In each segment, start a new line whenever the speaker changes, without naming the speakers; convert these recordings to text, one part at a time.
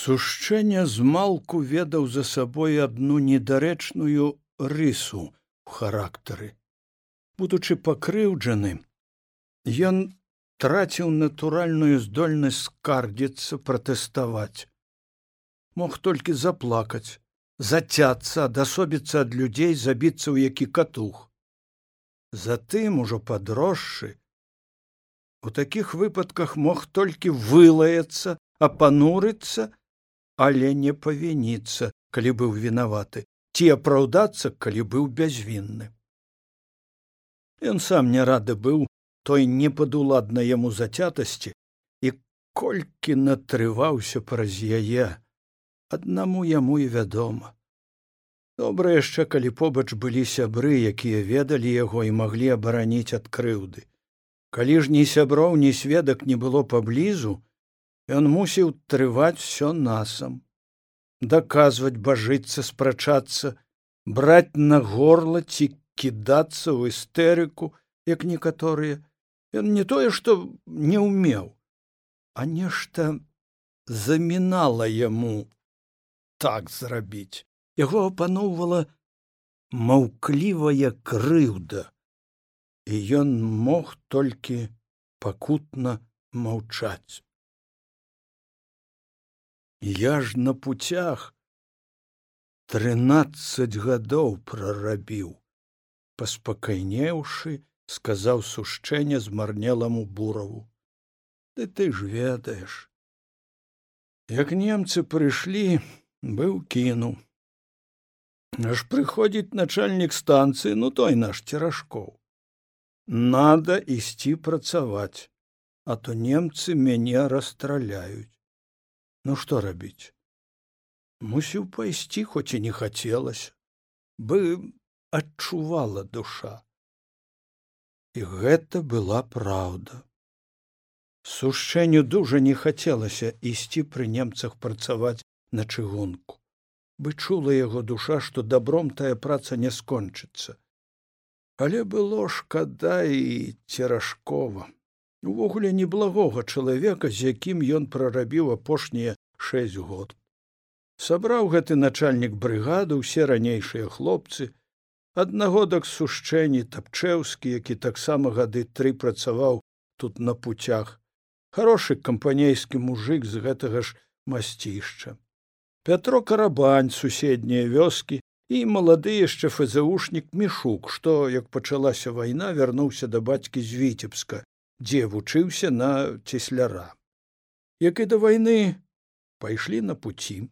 Сушчэнне змалку ведаў за сабой адну недарэчную рысу у характары. Будучы пакрыўджаны, ён траціў натуральную здольнасць скардзіцца пратэставаць. Мог толькі заплакаць, зацяцца, адасобіцца ад людзей, забіцца ў які катух. Затым ужо падросшы. У такіх выпадках мог толькі вылаяцца, апанурыцца, але не павініцца, калі быў вінаваты, ці апраўдацца, калі быў бязвінны. Ён сам не рады быў той непадуладна яму зацятасці і колькі натрываўся праз яе, аднаму яму і вядома. Добра яшчэ, калі побач былі сябры, якія ведалі яго і маглі абараніць ад крыўды. Калі ж ні сяброў, ні сведак не было паблізу, Ён мусіў трываць все насам, даказваць бажыцца спрачацца, браць на горла ці кідацца ў істэрыку, як некаторыя. Ён не тое, што не ўмеў, а нешта замінала яму так зрабіць. Яго апаноўвала маўклівая крыўда, і ён мог толькі пакутна маўчаць. Я ж на путях трынаццаць гадоў прарабіў, паспакайнеўшы, сказаў сушчэнне змарнеламу бураву. Ды ты ж ведаеш. Як немцы прыйшлі, быў кіну. Аж прыходзіць начальнік станцыі, ну той наш церашкоў. Надо ісці працаваць, а то немцы мяне расстраляюць ну што рабіць мусіў пайсці хоць і не хацелася бы адчувала душа. І гэта была праўда. Сушэнню дужа не хацелася ісці пры немцах працаваць на чыгунку. Бы чула яго душа што добром тая праца не скончыцца. Але было шкада і церашкова увогуле неблагога чалавека з якім ён прарабіў апошнія шэсць год. Сабраў гэты начальнік брыгады ўсе ранейшыя хлопцы аднагодак сушчэнні тапчэўскі які таксама гады тры працаваў тут на путях хорошы кампанейскі мужик з гэтага ж масцішча. Пятро карабань суседнія вёскі і малады яшчэ фзушнік мішук што як пачалася вайна вярнуўся да бацькі з віцебска дзе вучыўся на цесляра як і да вайны пайшлі на пуці.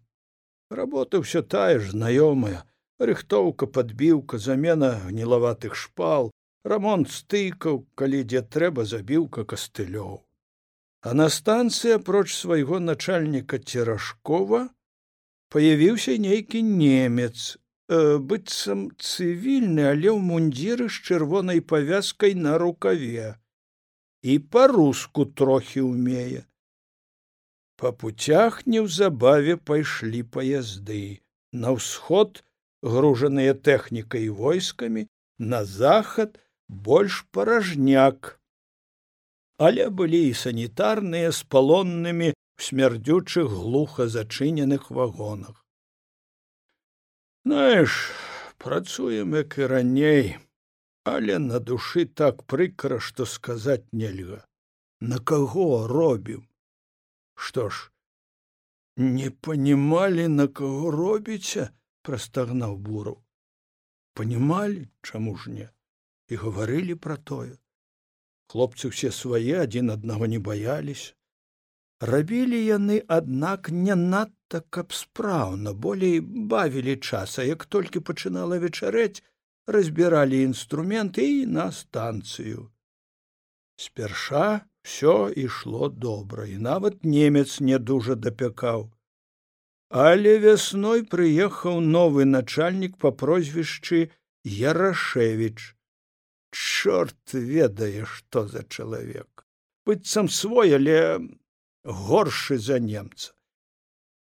Работа ўсё тая ж знаёмая рыхтоўка падбіўка замена гнілаватых шпал рамонт стыкаў калі дзе трэба забіўка кастылёў. А на станцыі апроч свайго начальніка церашкова паявіўся нейкі немец э, быццам цывільны але ў мундзіры з чырвонай павязкай на рукаве і па-руску трохі ўмее. Па путях неўзабаве пайшлі паязды на ўсход гружаныя тэхнікай і войскамі на захад больш паражняк але былі і санітарныя з палоннымі у смярдзючых глуха зачыненых вагонах. Знаеш працуем як і раней але на душы так прыкра што сказаць нельга. На каго робім? Што ж не панімалі на каго робіце прастагнаў буру. Панімалі чаму ж не? І гаварылі пра тое. Хлопцы ўсе свае адзін аднаго не баяліся. Рабілі яны аднак не надта каб спраўна болей бавілі часа як толькі пачынала вечарэць разбіралі інструменты і на станцыю спярша все ішло добра і нават немец не дужа дапякаў але вясной прыехаў новы начальнік по прозвішчы ярашевич чорт ведае што за чалавек быццам свой але горшы за немца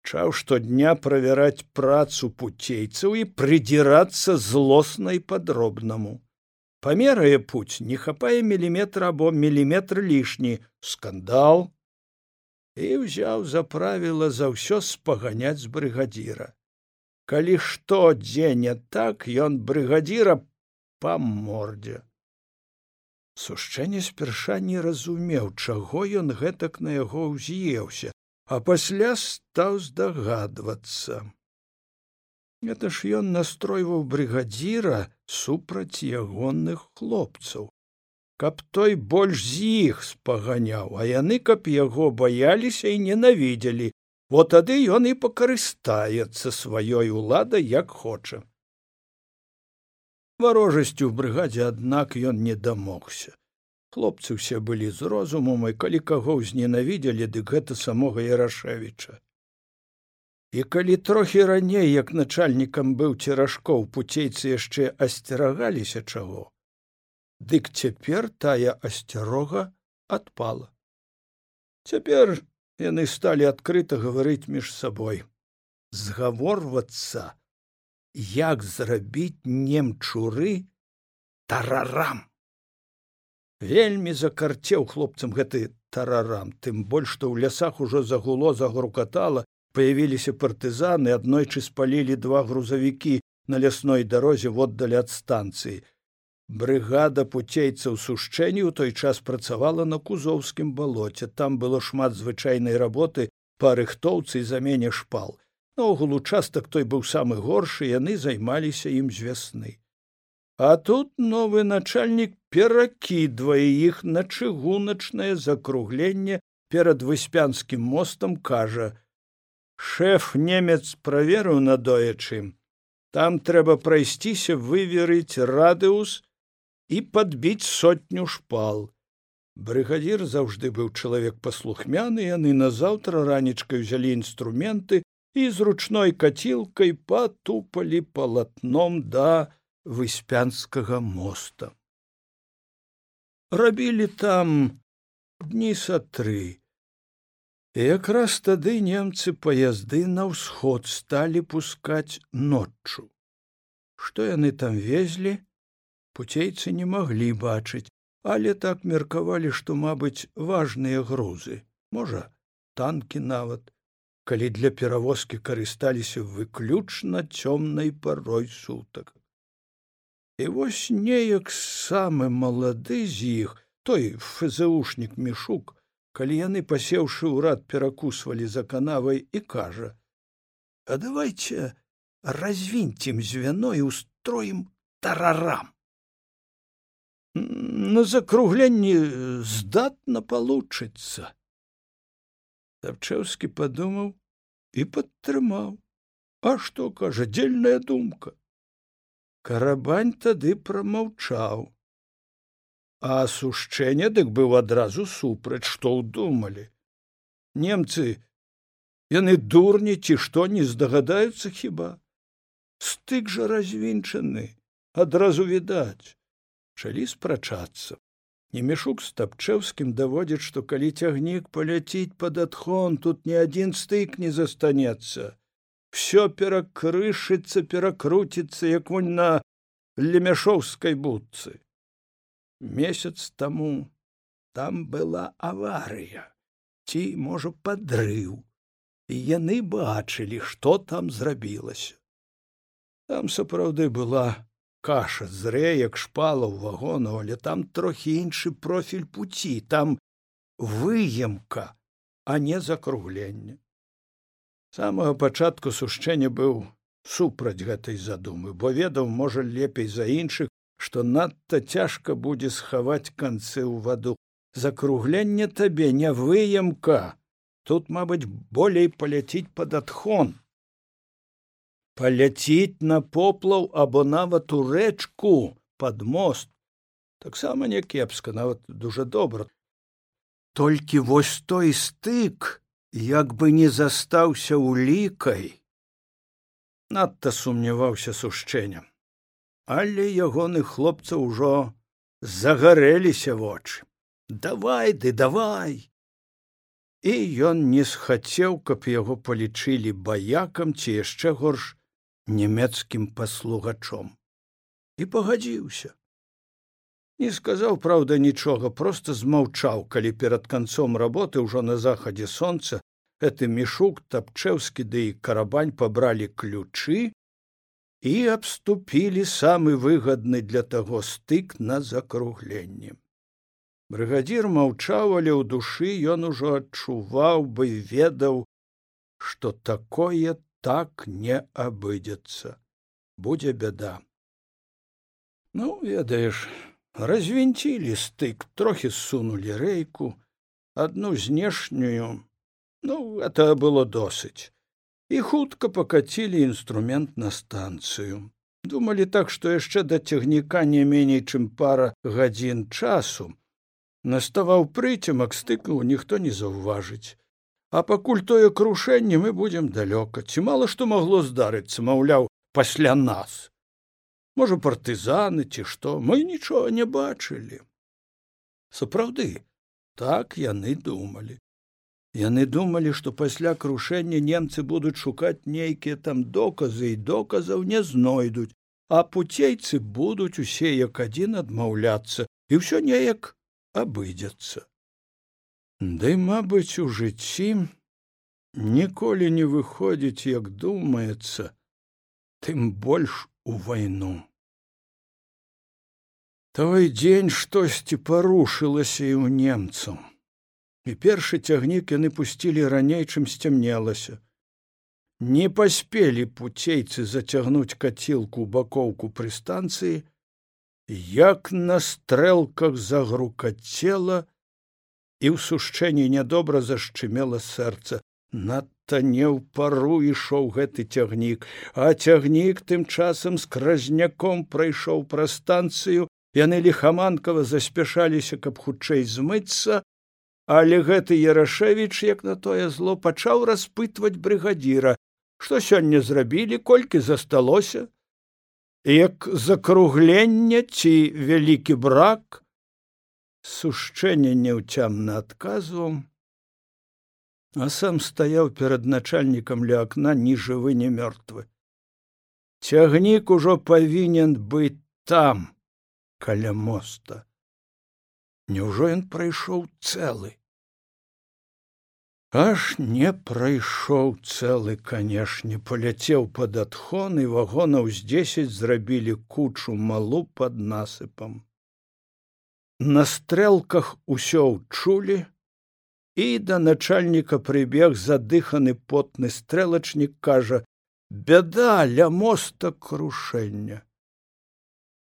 чаў штодня правяраць працу пуцейцаў і прыдзірацца злосна і падробнаму. Памерае путь не хапае міліметра або міліметр лішні. Скандал. І ўзяў за правіла за ўсё спаганяць з брыгадзіра. Калі што дзе не так ён брыгадзіра па мордзе. Сушчэнне спярша не разумеў чаго ён гэтак на яго ўз'еўся а пасля стаў здагадвацца гэта ж ён настройваў брыгадзіра супраць ягонных хлопцаў каб той больш з іх спаганяў, а яны каб яго баяліся і ненавідзелі, во тады ён і пакарыстаецца сваёй уладай як хоча. Варожасцю ў брыгадзе, аднак ён не дамогся. Хлопцы ўсе былі з розумам, і калі каго ўзненавідзелі, дык гэта самога Ярашевіча. І калі трохі раней, як начальнікам быў церашкоў, пуцейцы яшчэ асцерагаліся чаго, дык цяпер тая асцярога адпала цяпер яны сталі адкрыта гаварыць між сабой згаворвацца як зрабіць немчуры тарарам вельмі закарцеў хлопцам гэты тарарам тым больш што ў лясах ужо загуло загрукатала паявіліся партызаны аднойчы спалілі два грузавікі на лясной дарозе воддалі ад станцыі. Брыгада пуцейцаў сушчэнні ў той час працавала на кузоўскім балоце. Там было шмат звычайнай работы па рыхтоўцы і замене шпал. Наогул участак той быў самы горшы яны займаліся ім з вясны а тут новы начальнік перакідвае іх на чыгуначнае закругленне перад выспянскім мостам кажа шэф немец праверыў надоечы там трэба прайсціся выверыць радыус і падбіць сотню шпал. Брыгадзір заўжды быў чалавек паслухмяны, яны назаўтра ранічкай узялі інструменты і з ручной кацілкай патупалі палатном да выспянскага моста. Рабілі там дні са тры. І якраз тады немцы паязды на ўсход сталі пускаць ноччу. Што яны там везлі, пуцейцы не маглі бачыць, але так меркавалі, што мабыць важныя грузы можа танкі нават калі для перавозкі карысталіся выключна цёмнай парой сутак і вось неяк самы малады з іх той фзушнік мішук калі яны пасеўшы ўрад перакусвалі за канавай і кажа а давайте развінцім звяно і устроім тарарам на закругленні здатна получыцца тапчэўскі падумаў і падтрымаў. А што кажа дзельная думка карабань тады прамаўчаў. А сушчэнне дык быў адразу супраць што ўдумалі. Немцы яны дурні ці што не здагадаюцца хіба? Стык жа развінчаны адразу відаць. Пачалі спрачацца. Немешук з тапчэўскім даводзіць што калі цягнік паляціць пад адхон тут ні адзін стык не застанецца все перакрышыцца перакруціцца як вунь на лемяшоўскай будцы. Месяц таму там была аварыя ці можа падрыў і яны бачылі што там зрабілася. Там сапраўды была каша зрэ як шпала ў вагону але там трохі іншы профіль пуці там выемка а не закругленне самага пачатку сушчэння быў супраць гэтай задумы бо ведаў можа лепей за іншых што надта цяжка будзе схаваць канцы ў ваду. Закругленне табе не выемка. Тут мабыць болей паляціць пад адхон. Паляціць на поплаў або нават у рэчку под мост. Таксама не кепска нават дужа добра. Толькі вось той стык як бы не застаўся улікай надта сумняваўся сушчэннем але ягоны хлопца ўжо загарэліся вочы давай ды давай! І ён не схацеў каб яго палічылі баякам ці яшчэ горш нямецкім паслугачом. І пагадзіўся не сказаў праўда нічога просто змаўчаў калі перад канцом работы ўжо на захадзе сонца гэты мішук тапчэўскі ды і карабань пабралі ключы і абступілі самы выгадны для таго стык на закругленне брыгадзір маўчаў але ў душы ён ужо адчуваў бы ведаў што такое так не абыдзецца. Будзе бяда. Ну ведаеш развінцілі стык трохі сунули рэйку одну знешнюю. Ну это было досыць і хутка покацілі інструмент на станцыю думалі так што яшчэ да цягніка не меней чым пара гадзін часу. Наставаў прыцемак стыкаў ніхто не заўважыць а пакуль тое крушэнне мы будзем далёка ці мала што магло здарыцца маўляў пасля нас можа партызаны ці што мы нічога не бачылі. Сапраўды так яны думалі. Яны думалі што пасля крушэння немцы будуць шукаць нейкія там доказы і доказаў не знойдуць а пуцейцы будуць усе як адзін адмаўляцца і ўсё неяк абыдзецца. Ды мабыць у жыцці ніколі не выходзіць як думаецца тым больш у вайну той дзень штосьці парушылася і ў немцаў. І першы цягнік яны пусцілі раней чым сцямнелася. Не паспелі пуцейцы зацягнуць кацілку бакоўку пры станцыі як на стрэлках загрукацела і ў сушчэнні нядобра зашчымела сэрца надта не ў пару ішоў гэты цягнік а цягнік тым часам з кразняком прайшоў пра станцыю. Яны лихаманкава заспяшаліся каб хутчэй змыцца але гэты ярашевіч як на тое зло пачаў распытваць брыгадзіра што сёння зрабілі колькі засталося. Як закруглення ці вялікі брак? Сушчэнне няўцямна адказваў а сам стаяў перад начальнікам ля акна ні жывы не мёртвы. Цягнік ужо павінен быць там каля моста. Няўжо ён прайшоў цэлы? Аж не прайшоў цэлы канешне паляцеў пад адхон і вагонаў з дзесяць зрабілі кучу малу пад насыпам. На стрэлках усё ўчулі і да начальніка прыбег задыханы потны стрэлачнік кажа бяда ля моста крушэння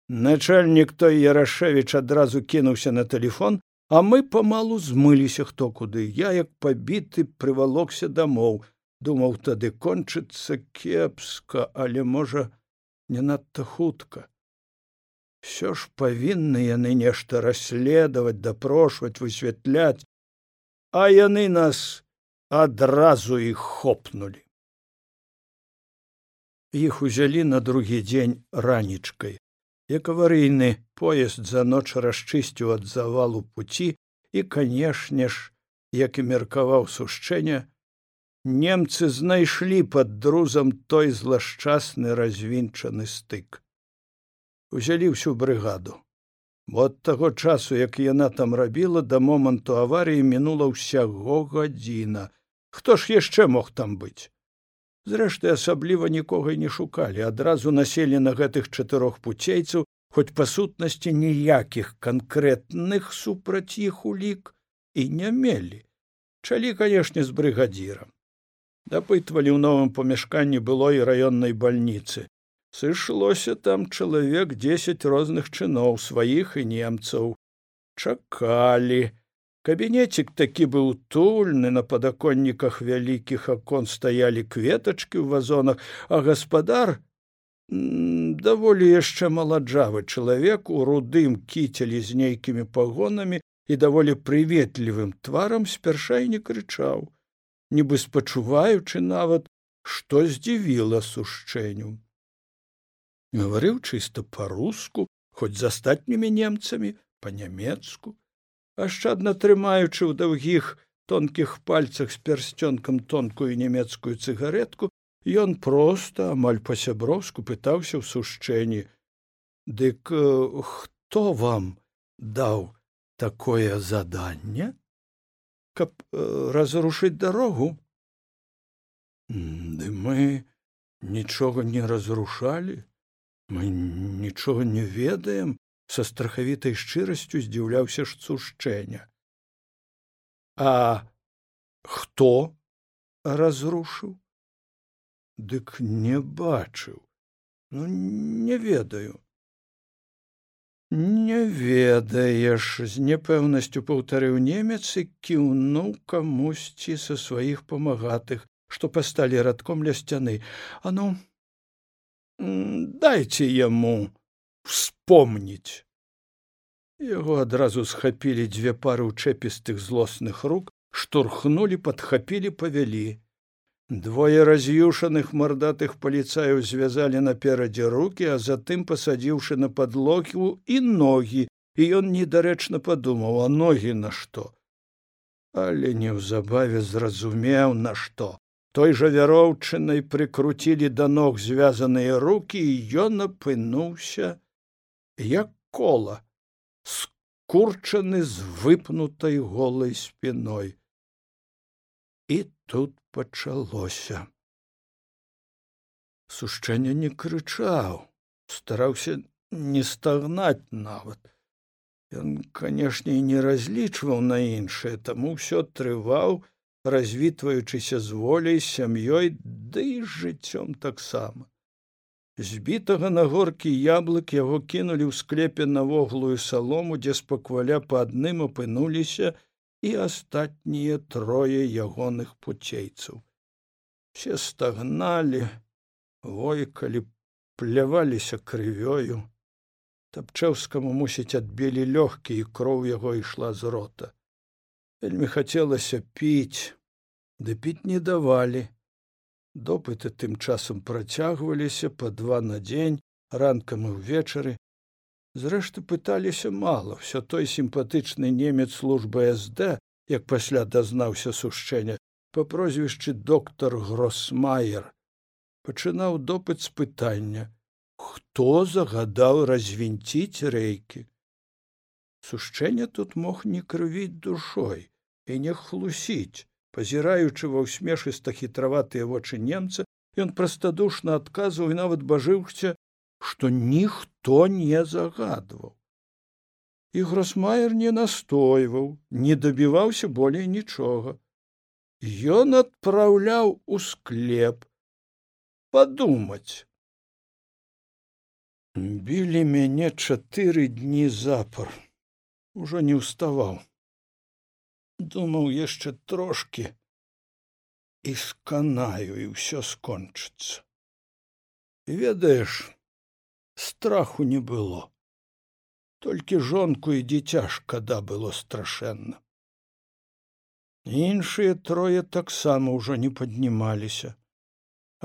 начальнік той ярашевич адразу кінуўся на телефон а мы памалу змыліся хто куды. Я як пабіты прывалокся дамоў. Думаў тады кончыцца кепска але можа не надта хутка. Все ж павінны яны нешта расследаваць дапрошваць высвятляць а яны нас адразу іх хопнули іх узялі на другі дзень ранічкай як аварыйны поезд за ноч расчысціў ад завалу пуці і канешне ж як і меркаваў сушчэння немцы знайшлі пад друзам той злашчасны развінчаны стык. Узялі ўсю брыгаду бо ад таго часу як яна там рабіла да моманту аварыі мінула ўсяго гадзіна. Хто ж яшчэ мог там быць? Зрэшты асабліва нікога не шукалі. Адразу населі на гэтых чатырох пуцейцаў хоць па сутнасці ніякіх канкрэтных супраць іх улік і не мелі. Чалі канешне з брыгадзірам. Дапытвалі ў новым памяшканні былой раённай бальніцы сышлося там чалавек дзесяць розных чыноў сваіх і немцаў. Чакалі. Кабінецік такі быў тульны на падаконніках вялікіх акон стаялі кветачкі ў вазонах а гаспадар даволі яшчэ маладжавы чалавек у рудым кіцелі з нейкімі пагонамі і даволі прыветлівым тварам спярша і не крычаў нібы спачуваючы нават што здзівіла сушчэнню гаварыў чыста па-руску хоць з астатнімі немцамі па-нямецку ашчадна трымаючы ў даўгіх тонкіх пальцах з пярсцёнкам тонкую нямецкую цыгаретку ён проста амаль па-сяброўску пытаўся ў сушчэнні. Дык хто вам даў такое заданне каб э, разрушыць дарогу? Ды мы нічога не разрушалі мы нічога не ведаем са страхавітай шчырасцю здзіўляўся ж цушчэння а хто разрушыў? Дык не бачыў. Ну не ведаю. Не ведаеш з непэўнасцю паўтарыў немец і кіўнуў камусьці са сваіх памагатых што пасталі радком ля сцяны. А ну дайце яму вспомніць яго адразу схапілі дзве пары ўчэпістых злосных рук штурхнулі падхапілі павялі Двое раз'юшаных мардатых паліцаяў звязалі наперадзе руки, а затым пасадзіўшы на падлогу і ногі, і ён недарэчна падумаў, а ногі на што. Але неўзабаве зразумеў на што. Той жа вяроўчынай прыкруцілі да ног звязаныя руки, і ён апынуўся як кола, скурчаны з выпнутай голай спиной. І тут пачалося сушчэнне не крычаў стараўся не стагнаць нават ён канешне і не разлічваў на іншае таму ўсё трываў развітваючыся з воляй сям'ёй ды і жыццём таксама. Збітага на горкі яблык яго кінулі ў склепе на воглую салому дзе спакваля па адным апынуліся і астатнія трое ягоных пуцейцаў. Все стагналі войкалі пляваліся крывёю. Тапчэўскаму мусіць адбілі лёгкі і кроў яго ішла з рота вельмі хацелася піць ды піць не давалі. Допыты тым часам працягваліся па два на дзень ранкам і ўвечары. Зрэшты пыталіся мала все той сімпатычны немец службы сд як пасля дазнаўся сушчэння па прозвішчы доктор гросмайер пачынаў допыт з пытання хто загадаў развінціць рэйкі. Сушчэнне тут мог не крывіць душой і не хлусіць. Пазіраючы ва ўсмешыста хітраватыя вочы немца ён прастадушна адказваў і нават бажыўся што ніхто не загадваў. І гросмайер не настойваў не дабіваўся болей нічога. Ён адпраўляў у склеп падумаць. Білі мяне чатыры дні запар. Ужо не ўставаў думаў яшчэ трошки і сканаю і ўсё скончыцца. Ведаеш страху не было. Толькі жонку і дзіця шкада было страшэнна. Іншыя трое таксама ўжо не паднімаліся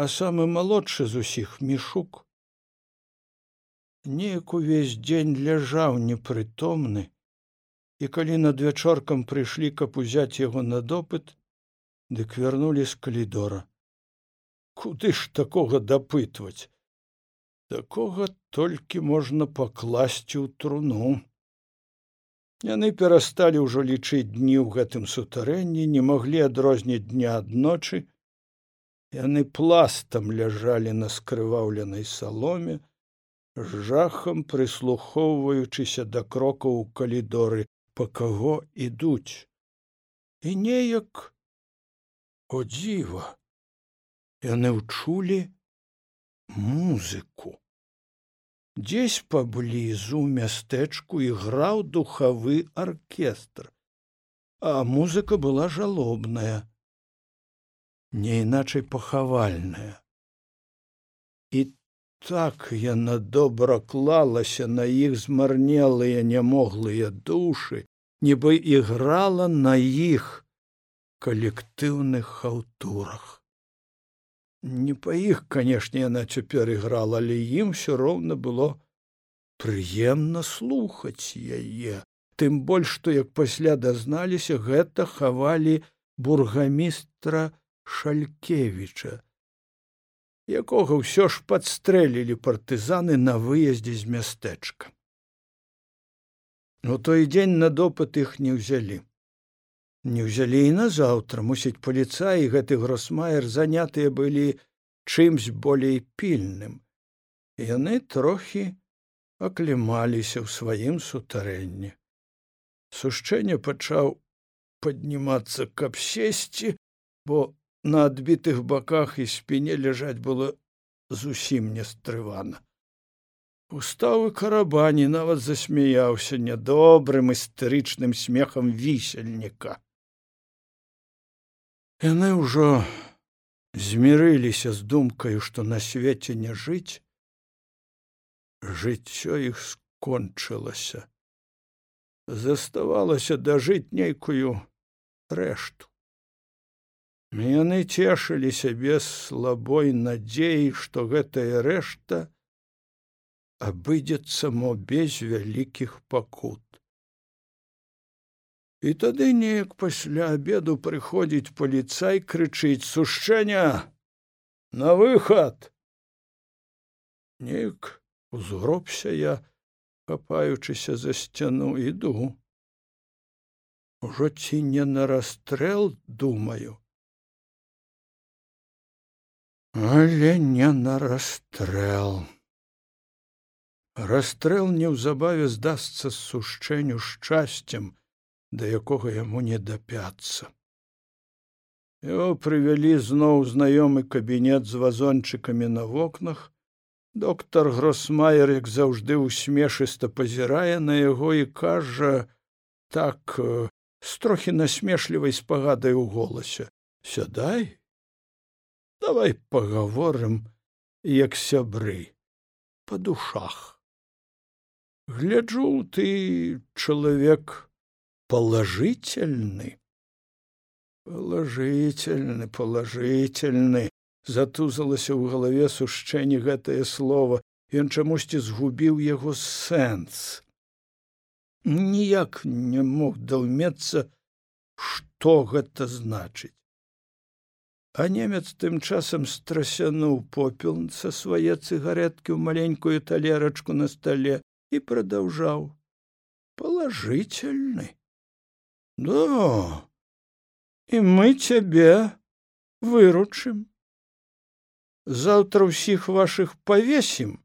а самы малодшы з усіх мішук. Неяк увесь дзень ляжаў непрытомны і калі над вячоркам прыйшлі каб узяць яго на допыт дык вярнулі з калідора. Куды ж такога дапытваць? Такога толькі можна пакласці ў труну. Яны перасталі ўжо лічыць дні ў гэтым сутарэнні не маглі адрозніць дня ад ночы. Яны пластам ляжалі на скрываўленай саломе жахам прыслухоўваючыся да крокаў у калідоры па каго ідуць. І неяк о дзіва яны ўчулі музыку. Дзесь паблізу мястэчку іграў духавы аркестр а музыка была жалобная не іначай пахавальная. І так яна добра клалася на іх змарнелыя нямоглыя душы нібы іграла на іх калектыўных хаўтурах не па іх канешне яна цяпер іграла але ім усё роўна было прыемна слухаць яе. Тым больш што як пасля дазналіся гэта хавалі бургамістра шалькевіча якога ўсё ж падстрэлілі партызаны на выездзе з мястэчка У той дзень на допыт іх не ўзялі. Не ўзялі і назаўтра, мусіць паліцаі гэты гросмайер занятыя былі чымсь болей пільным. Яны трохі аклімаліся ў сваім сутарэнні. Сушчэнне пачаў паднімацца, каб сесці, бо на адбітых баках і спіне ляжаць было зусім нестрывана. Уставы карабані нават засмяяўся нядобрым істэрычным смехам вісельніка. Яны ўжо змірыліся з думкаю, што на свеце не жыць, жыццё іх скончылася. Заставалася дажыць нейкую рэшту. Яны цешылі сябе слабой надзеі, што гэтая рэшта, абыдзецца мо без вялікіх пакут. І тады неяк пасля абеду прыходзіць паліцай крычыць сушчэння! На выхад! Неяк узгробся я хапаючыся за сцяну іду. Ужо ці не на расстрэл думаю. Але не на расстрэл расстрэл неўзабаве здасца сушчэнню шчасцем да якога яму не дапяцца. Его прывялі зноў знаёмы кабінет з вазончыкамі на вокнах. Доктор гросмайер як заўжды усмешыста пазірае на яго і кажа так з трохі насмешлівай спагадай у голасе. Сядай давай пагаворым як сябры па душах гляджу ты чалавек положительны положительны положительны затузалася ў галаве сушчэнне гэтае слово. Ён чамусьці згубіў яго сэнс. Ніяк не мог даўмецца што гэта значыць. А немец тым часам страсянуў попел са свае цыгареткі ў маленькую талерачку на стале и продолжал. Положительный да и мы тебе выручым завтра ўсіх ваших повесім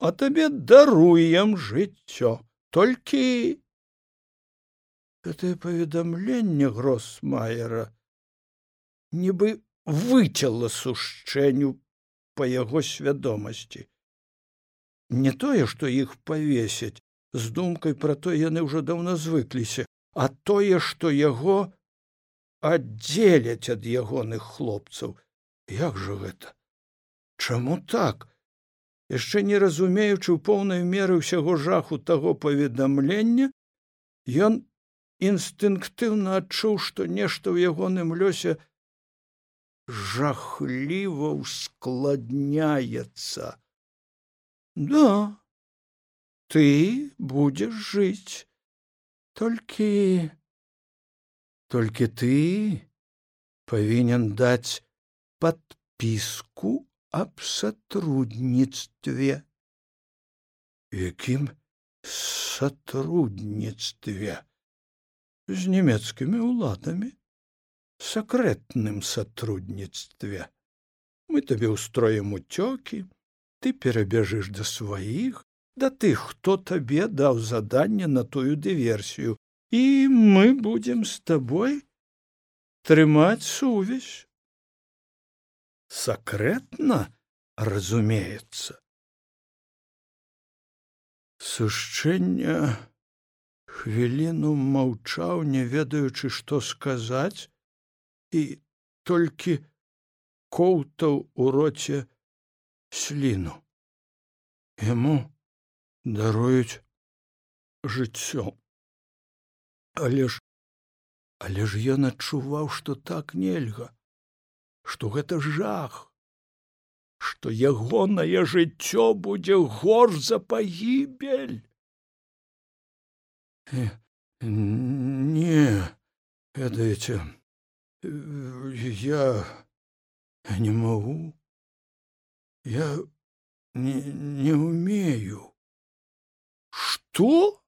а табе даруем жыццё толькі гэтае паведамленне гросмайера нібы выцяла сушчэнню па яго свядомасці не тое што іх павесяць з думкай пра то яны ўжо даўно звыкліся а тое што яго аддзеляць ад ягоных хлопцаў. Як жа гэта? Чаму так? Яшчэ не разумеючы ў поўнай меры ўсяго жаху таго паведамлення ён інстынктыўна адчуў што нешта ў ягоным лёсе жахліва ускладняецца да. Ты будешь жить. Только только ты повинен дать подписку об сотрудничестве. Яким сотрудничестве? С немецкими уладами. Секретным сотрудничестве. Мы тебе устроим утеки ты перабяжыш да сваіх да тых хто табе даў заданне на тую дыверсію і мы будзем з табой трымаць сувязь сакрэтна разумеецца сушчэння хвіліну маўчаў не ведаючы што сказаць і толькі коўтаў у роце сліну яму даруюць жыццё але ж але ж ён адчуваў што так нельга што гэта жах што ягонае жыццё будзе горш за пагібель не ведаеце я не магу я не, не умею. Что?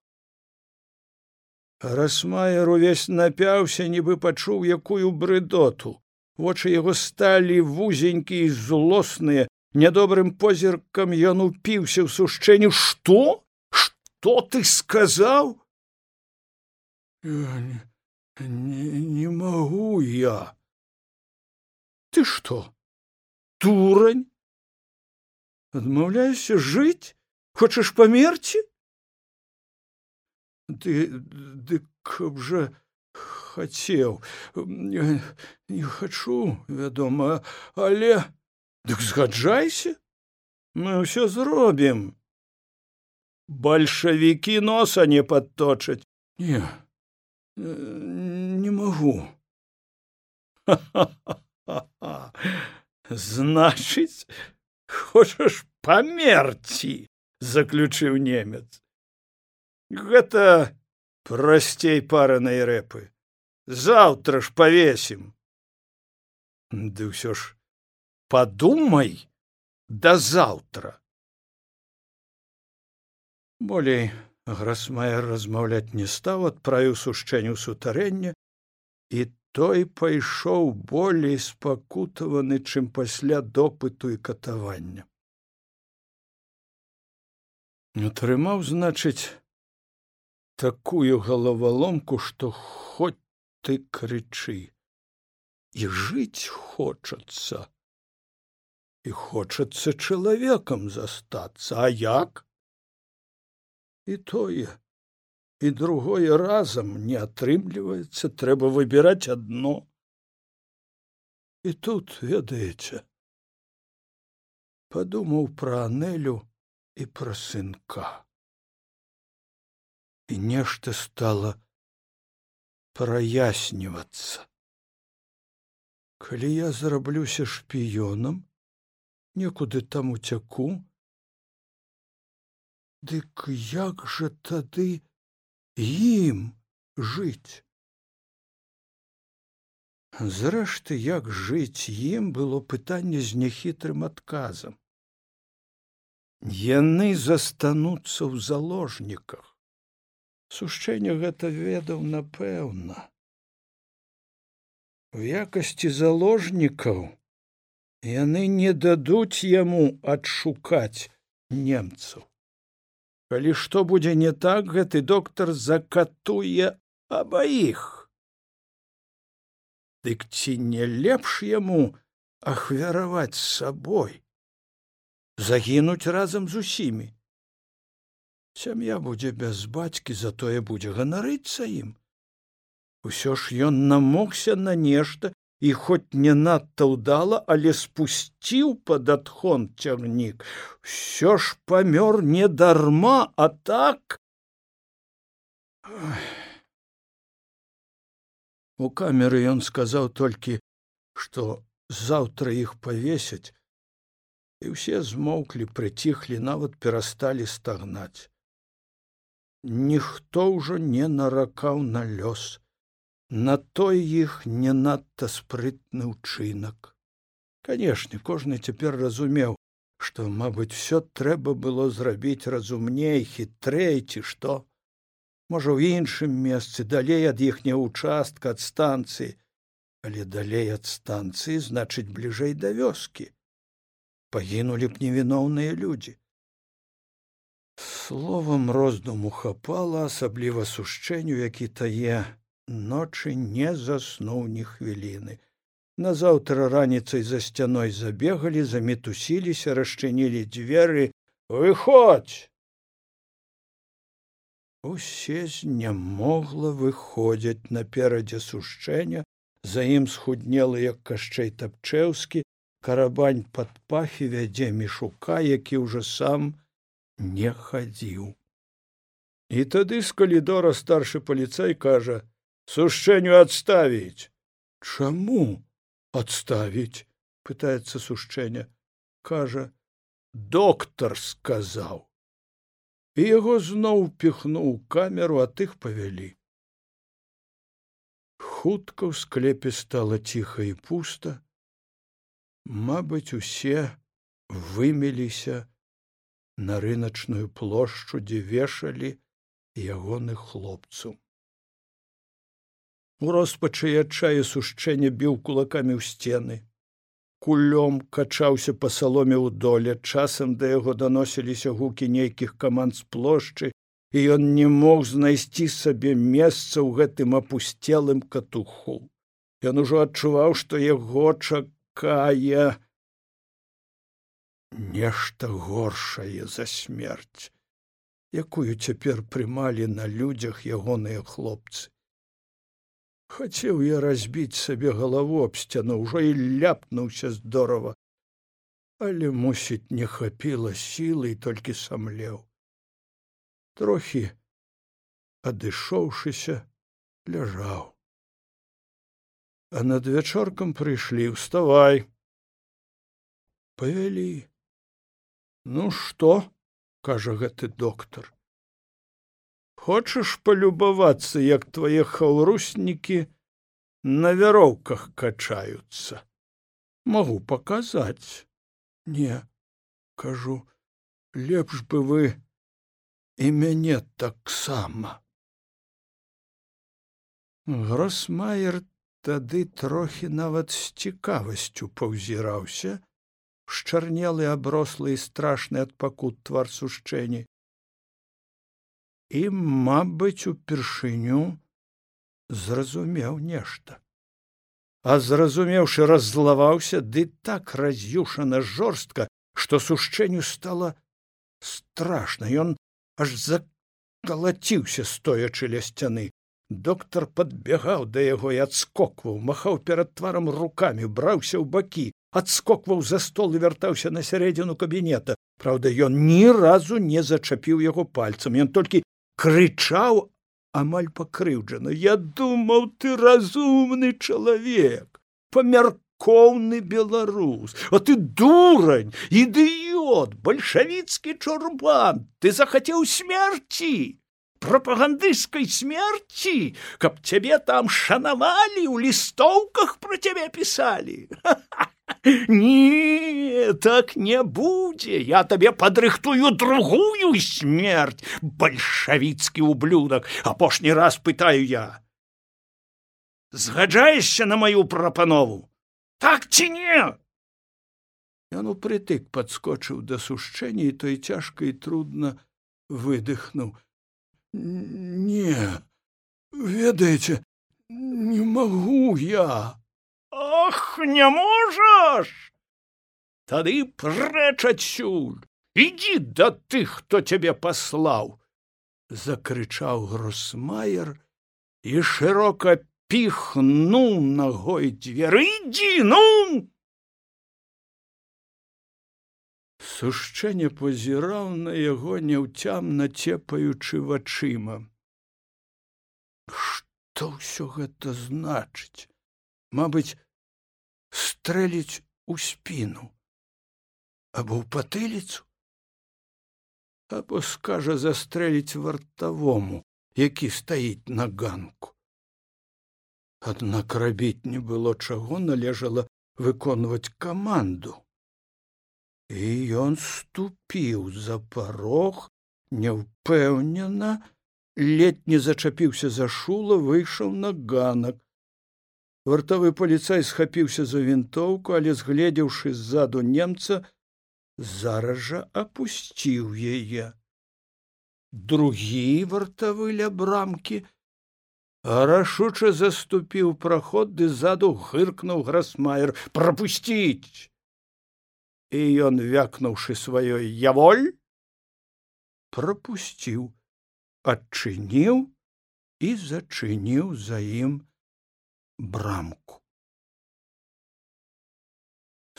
Расмаер увесь напяўся, нібы пачуў якую брыдоту. Вочы яго сталі вузенькі і злосныя, нядобрым позіркам ён упіўся ў сушчэнню што што ты сказаў не, не, не магу я ты што турань адмаўляешся жыць хочаш памерці ты дык каб жа хацеў не, не хачу вядома але дык згаджайся мы ўсё зробім бальшавікі носа не падточаць не не магу значыць хочаш памерці заключыў немец. Гэта прасцей паранай рэпы. Заўтра ж павесім ды ўсё ж подумай да заўтра болей грасмайер размаўляць не стаў адправіў сушчэнню сутарэння і той пайшоў болей спакутаваны чым пасля допыту і катавання. Атрымаў значыць такую галаваломку што хоць ты крычы і жыць хочацца. І хочацца чалавекам застацца. А як? І тое і другое разам не атрымліваецца трэба выбіраць адно. І тут ведаеце падумаў пра анелю і пра сынка. І нешта стала праяснівацца. Калі я зараблюся шпіёнам некуды там уцяку дык як жа тады ім жыць зрэшты як жыць ім было пытанне з няхітрым адказам. Яны застануцца ў заложніках. Сушчэнне гэта ведаў напэўна. У якасці заложнікаў яны не дадуць яму адшукаць немцаў калі што будзе не так гэты доктар закатуе абаіх. Дык ці не лепш яму ахвяраваць сабой? Загінуць разам з усімі. Сям'я будзе без бацькі затое будзе ганарыцца ім. Усё ж ён намогся на нешта і хоць не надта ўдала, але спусціў пад адхон цягнік, усё ж памёр не дарма, а так. У камеры ён сказаў толькі, што заўтра іх павесяць, і ўсе змоўклі прыціхлі нават перасталі стагнаць. Ніхто ўжо не наракаў на лёс на той іх не надта спрытны ўчынак. Канешне, кожны цяпер разумеў, што, мабыць, все трэба было зрабіць разумней, хітрэй ці што. Можа, у іншым месцы далей ад іхняга участка ад станцыі, але далей ад станцыі значыць бліжэй да вёскі. Пагінулі б невіноўныя людзі. Словам роздуму хапала асабліва сушчэнню, які тае ночы не заснуў ні хвіліны. Назаўтра раніцай за сцяной забегалі, замітусіліся, расчынілі дзверы, выходзь. Усе знямогла выходзяць наперадзе сушчэння, за ім схуднелы, як кашчэй тапчэўскі, карабань пад пахі вядзе мішука, які ўжо сам не хадзіў. І тады з калідора старшы паліцай кажа: сушчэнню адставіць. Чаму адставіць? Пытаецца сушчэння кажа доктар сказаў. І яго зноў піхнуў камеру а тых павялі. Хутка ў склепе стала ціха і пуста. Мабыць усе вымеліся на рыначную плошчу дзе вешалі ягоных хлопцаў У роспачы адчае сушчэння біў кулакамі ў сцены. Кулём качаўся па саломе ў доле, часам да яго даносіліся гукі нейкіх каманд з плошчы, і ён не мог знайсці сабе месца ў гэтым апусцелым катуху. Ён ужо адчуваў, што яго чакае нешта горшае за смерць, якую цяпер прымалі на людзях ягоныя хлопцы. Хацеў я разбіць сабе галаву аб сцяну, ўжо і ляпнуўся здорава, але мусіць не хапіла сілы і толькі самлеў. Трохі адышоўшыся ляжаў. А над вячоркам прыйшлі ўставай павялі. Ну что кажа гэты доктор хочаш полюбавацца як твае хаўруснікі на вяроўках качаюцца? Могу паказаць. Не кажу лепш бы вы і мяне таксама. Гросмайер тады трохі нават з цікавасцю паўзіраўся шчарнелы аброслы і страшны ад пакут твар сушчэнні і мабыць упершыню зразумеў нешта. А зразумеўшы раззлаваўся ды так раз'юшана жорстка што сушчэнню стала страшна. Ён аж закалаціўся стоячы ля сцяны. Доктар падбягаў да яго і адскокваў махаў перад тварам рукамі браўся ў бакі адскокваў за стол і вяртаўся на сярэдзіну кабінета. Праўда, ён ні разу не зачапіў яго пальцам. Ён толькі крычаў амаль пакрыўджана. Я думаў ты разумны чалавек памяркоўны беларус. А ты дурань ідыёт бальшавіцкі чурбан ты захацеў смерці прапагандысцкай смерці каб цябе там шанавалі ў лістоўках пра цябе пісалі. Не так не будзе. Я табе падрыхтую другую смерть бальшавіцкі ублюдак апошні раз пытаю я. Згаджаешся на маю прапанову? Так ці не? Ён упрытык падскочыў да сушчэння і той цяжка і трудна выдыхнуў не ведаеце не магу я. Ах не можаш тады прэч адсюль. Ідзі да тых хто цябе паслаў закрычаў гросмайер і шырока піхнуў ногой дзверы ідзі ну сушчэнне пазіраў на яго няўцямна цепаючы вачыма. Што ўсё гэта значыць? Мабыць стрэліць у спіну або ў патыліцу? Або скажа застрэліць вартавому які стаіць на ганку? Аднак рабіць не было чаго належала выконваць каманду і ён ступіў за парог няўпэўнена ледь не зачапіўся за шула выйшаў на ганак. Вартавы паліцай схапіўся за вінтоўку але згледзеўшы ззаду немца зараз жа апусціў яе. Другі вартавы ля брамкі рашуча заступіў праход ды ззаду гыркнуў грасмайер. Прапусціць і ён вякнуўшы сваёй яволь прапусціў адчыніў і зачыніў за ім брамку.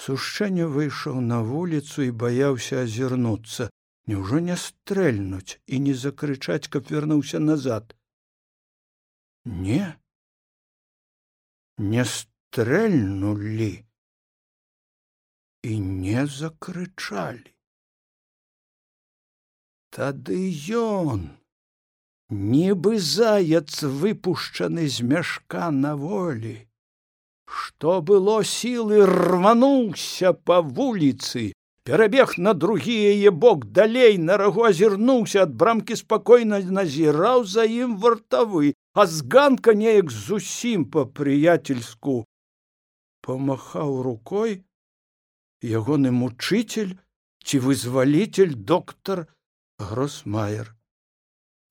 Сушчэнне выйшаў на вуліцу і баяўся азірнуцца няўжо не стрэльнуць і не закрычаць каб вярнуўся назад? Не. Не стрэльнулі і не закрычалі. Тады ён нібы заяц выпушчаны з мяшка на волі што было сілы рвануўся па вуліцы перабег на другі яе бок далей на рагу азірнуўся ад брамкі спакойна назіраў за ім вартавы а з ганка неяк зусім па-прыяцельску помахаў рукой ягоны мучитель ці вызвалитель доктор гросмайер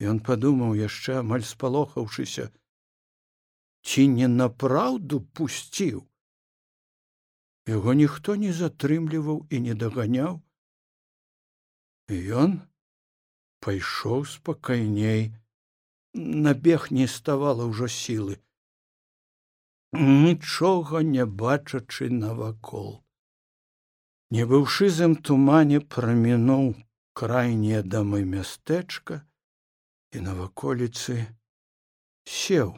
ён падумаў яшчэ амаль спалохаўшыся ці не напраўду пусціў? Яго ніхто не затрымліваў і не даганяў. Ён пайшоў спакайней. Набег не ставала ўжо сілы нічога не бачачы навакол не быўшы зым тумане прамінуў крайнія дамы мястэчка і на ваколіцы сеў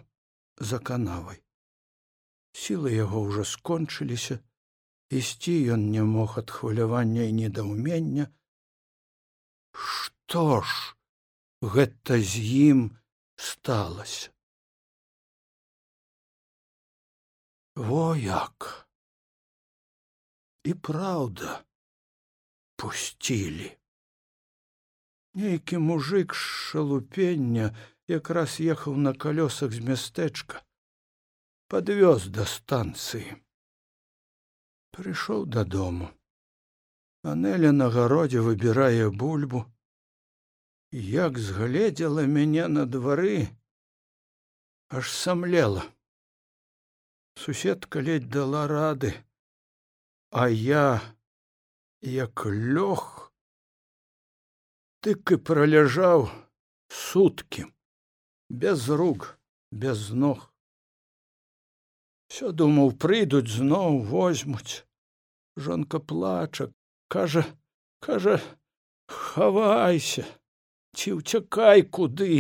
за канавай. Сілы яго ўжо скончыліся ісці ён не мог ад хвалявання і недаўмення. Што ж гэта з ім сталася? Во як і праўда пусцілі нейкі мужик шалупення якраз ехаў на калёсах з мястэчка подвёз да станцыі прыйшоў дадому анеля на гародзе выбірае бульбу як згледзела мяне на двары аж самлела суседка ледь дала рады а я як лёг тык і праляжаў суткі без рук без ног. Все думаў прыйдуць зноў возьмуць жонка плача кажа кажа хавайся ці ўцякай куды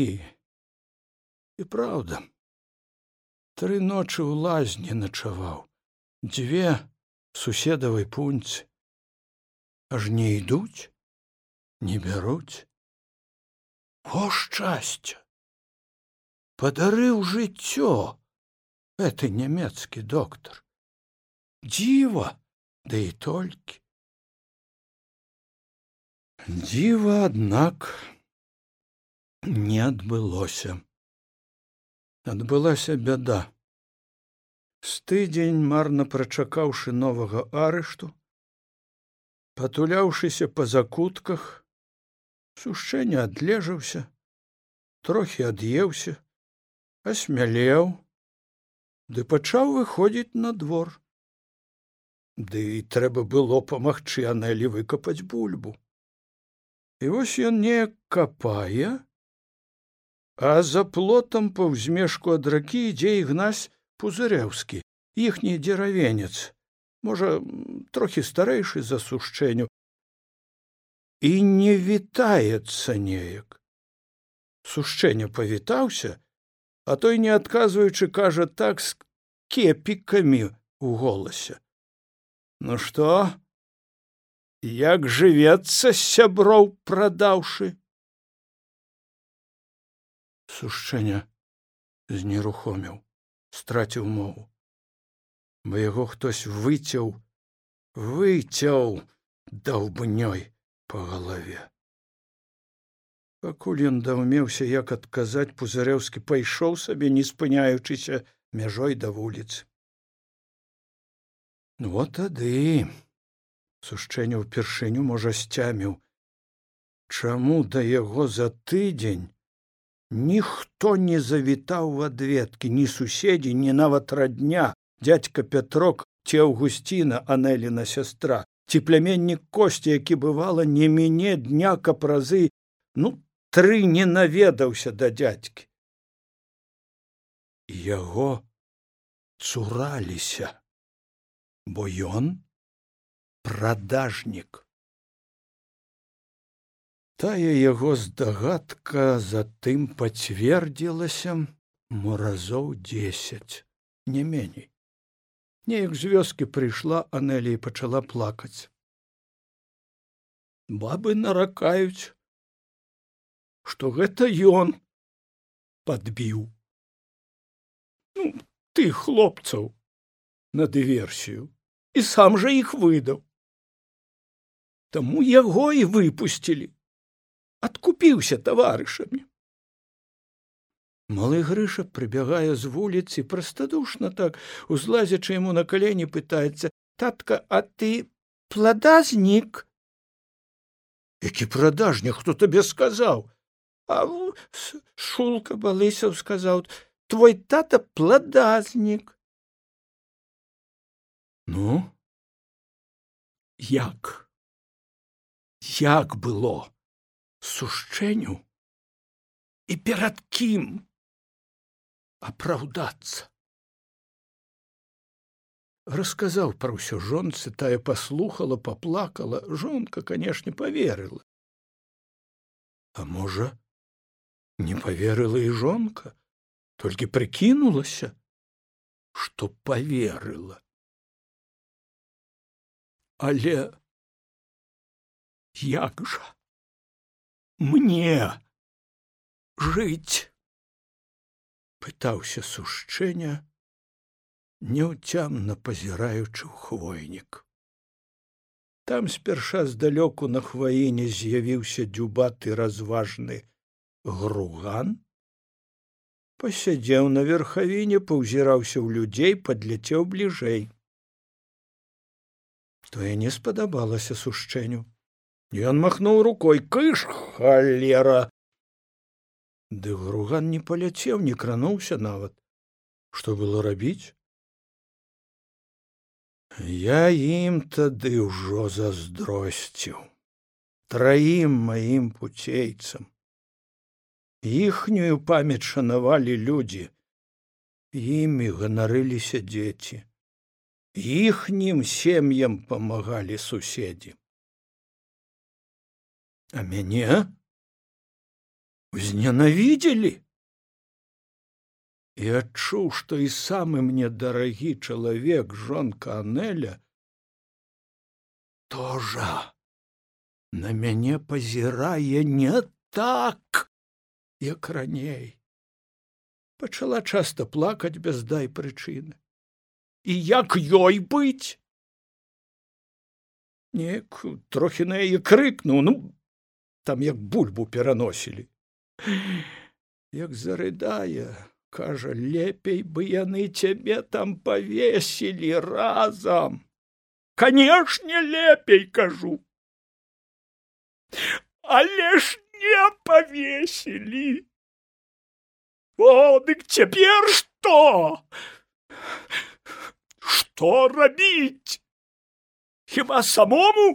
і праўда тры ночы ў лазні начаваў дзве суседавай пуньцы аж не ідуць не бяруць о шчасця падарыў жыццё это нямецкі доктор. Дзіва да і толькі дзіва аднак не адбылося адбылася бяда з тыдзень марна прачакаўшы новага арышту патуляўшыся па закутках сушчэнне адлежаўся трохі ад'еўся асмялеў ды пачаў выходзіць на двор. Ды і трэба было памагчы анелі выкапаць бульбу. І вось ён неяк капае а за плотам па ўзмешку ад ракі ідзе ігнась пузыряўскі іхні дзеравенец можа трохі старэйшы за сушчэнню і не вітаецца неяк. Сушчэнне павітаўся а той не адказваючы кажа так з кепікамі у голасе. Ну што? Як жывецца сяброў прадаўшы? Сушчэння знерухоміў страціў мову. Бо яго хтось выцяў выцяў даўбнёй па галаве. Пакуль ён даўмеўся як адказаць пузарэўскі пайшоў сабе не спыняючыся мяжой да вуліцы ну тады сушчэнне ўпершыню можа сцяміў. Чаму да яго за тыдзень ніхто не завітаў в адведкі ні суседзі ні нават радня. Дядька пятрок ці аўгусціна анеліна сястра ці пляменнік косці які бывала не мяне дня каб разы ну тры не наведаўся да дядзькі яго цураліся бо ён прадажнік тая яго здагадка затым пацвердзілася мо разоў дзесяць не меней. Неяк з вёскі прыйшла анелі і пачала плакаць. Бабы наракаюць што гэта ён падбіў. Ну ты хлопцаў на дыверсію і сам жа іх выдаў. Таму яго і выпусцілі адкупіўся таварышамі малы грыша прыбягае з вуліцы прастадушна так узлазячы яму на калені пытаецца татка а ты пладазнік? Які прадажнік хто табе сказаў? А шулка балысаў сказаў твой тата пладазнік ну? Як? Як было сушчэню і перад кім апраўдацца. Расказаў пра ўсё жонцы тая паслухала паплакала. Жонка канешне поверыла а можа не поверыла і жонка толькі прыкінулася што поверыла але як жа мне. Жыць пытаўся сушчэння няўцямна пазіраючы ў хвойнік. Там спярша здалёку на хваіне з'явіўся дзюбаты разважны груган пасядзеў на верхавіне паўзіраўся ў людзей падляцеў бліжэй. Тое не спадабалася сушчэню ён махнуў рукой. Кыш халера ды груган не паляцеў не крануўся нават што было рабіць я ім тады ўжо заздросціў траім маім пуцейцам іхнюю памяць шанавалі людзі імі ганарыліся дзеці іхнім сем'ям памагалі суседзі а мяне узненавідзелі і адчуў што і самы мне дарагі чалавек жонка анеля тоже на мяне пазірае не так як раней. Пачала часта плакаць без дай прычыны. І як ёй быць? Неяк трохі на яе крыкнуў ну там як бульбу пераносілі як зарыдае кажа лепей бы яны цябе там павесілі разам канешне лепей кажу але ж не павесілі о дык цяпер што што рабіць хіба самому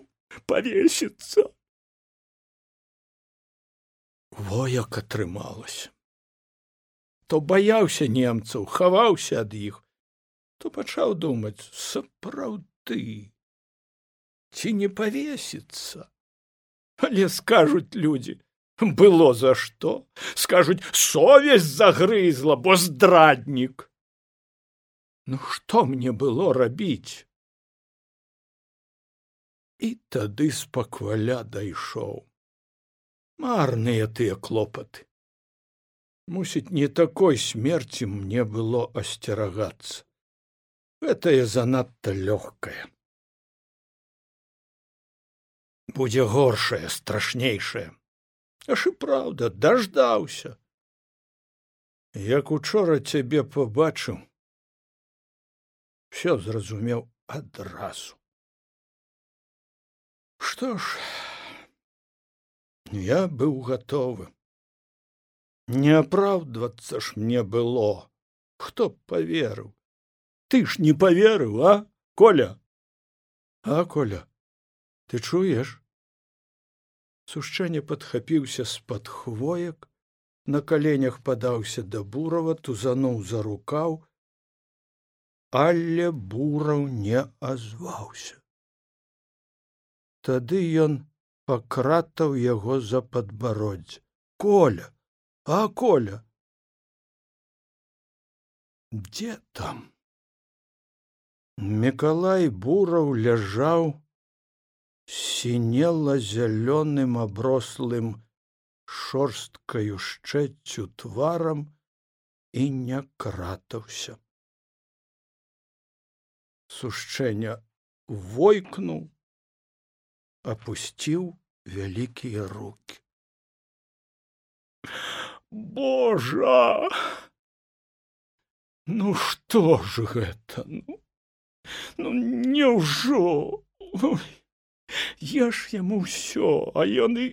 павесіцца во як атрымалася. То баяўся немцаў хаваўся ад іх то пачаў думаць сапраўды ці не павесіцца? Але скажуць людзі было за што? Скажуць совесть загрызла бо здраднік! Ну што мне было рабіць? І тады спакваля дайшоў марныя тыя клопаты мусіць не такой смерці мне было асцерагацца гэтае занадта лёгкае будзе горшае страшнейшае аж і праўда даждаўся як учора цябе побачыў все зразумеў адразу што ж я быў гатовы не апраўдвацца ж мне было. Хто б поверыў ты ж не поверыў а коля? А коля ты чуеш сушчэнне падхапіўся з-пад хвоек на каленях падаўся да бурава тузануў за рукаў але бураў не азваўся тады ён пакратаў яго за падбароддзе. Коля а коля? Дзе там? Мікалай бураў ляжаў сінела зялёным аброслым шорсткаю шчэццю тварам і не кратаўся. Сушчэння войкнуў апусціў вялікія руки. Божа ну што ж гэта ну ну няўжо я ж яму ўсё а ён і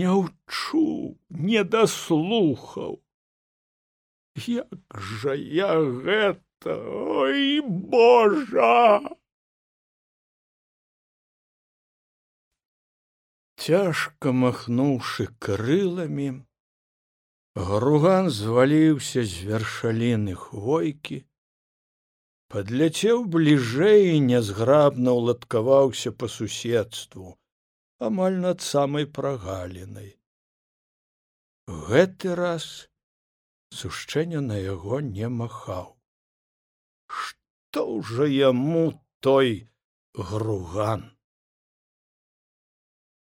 не ўчу не даслухаў як жа я гэта? Ой божа цяжка махнуўшы крыламі груган зваліўся з вяршаліны хвойкі падляцеў бліжэй і нязграбна ўладкаваўся па суседству амаль над самай прагалінай. Гэты раз сушчэння на яго не махаў. Што ўжо яму той груган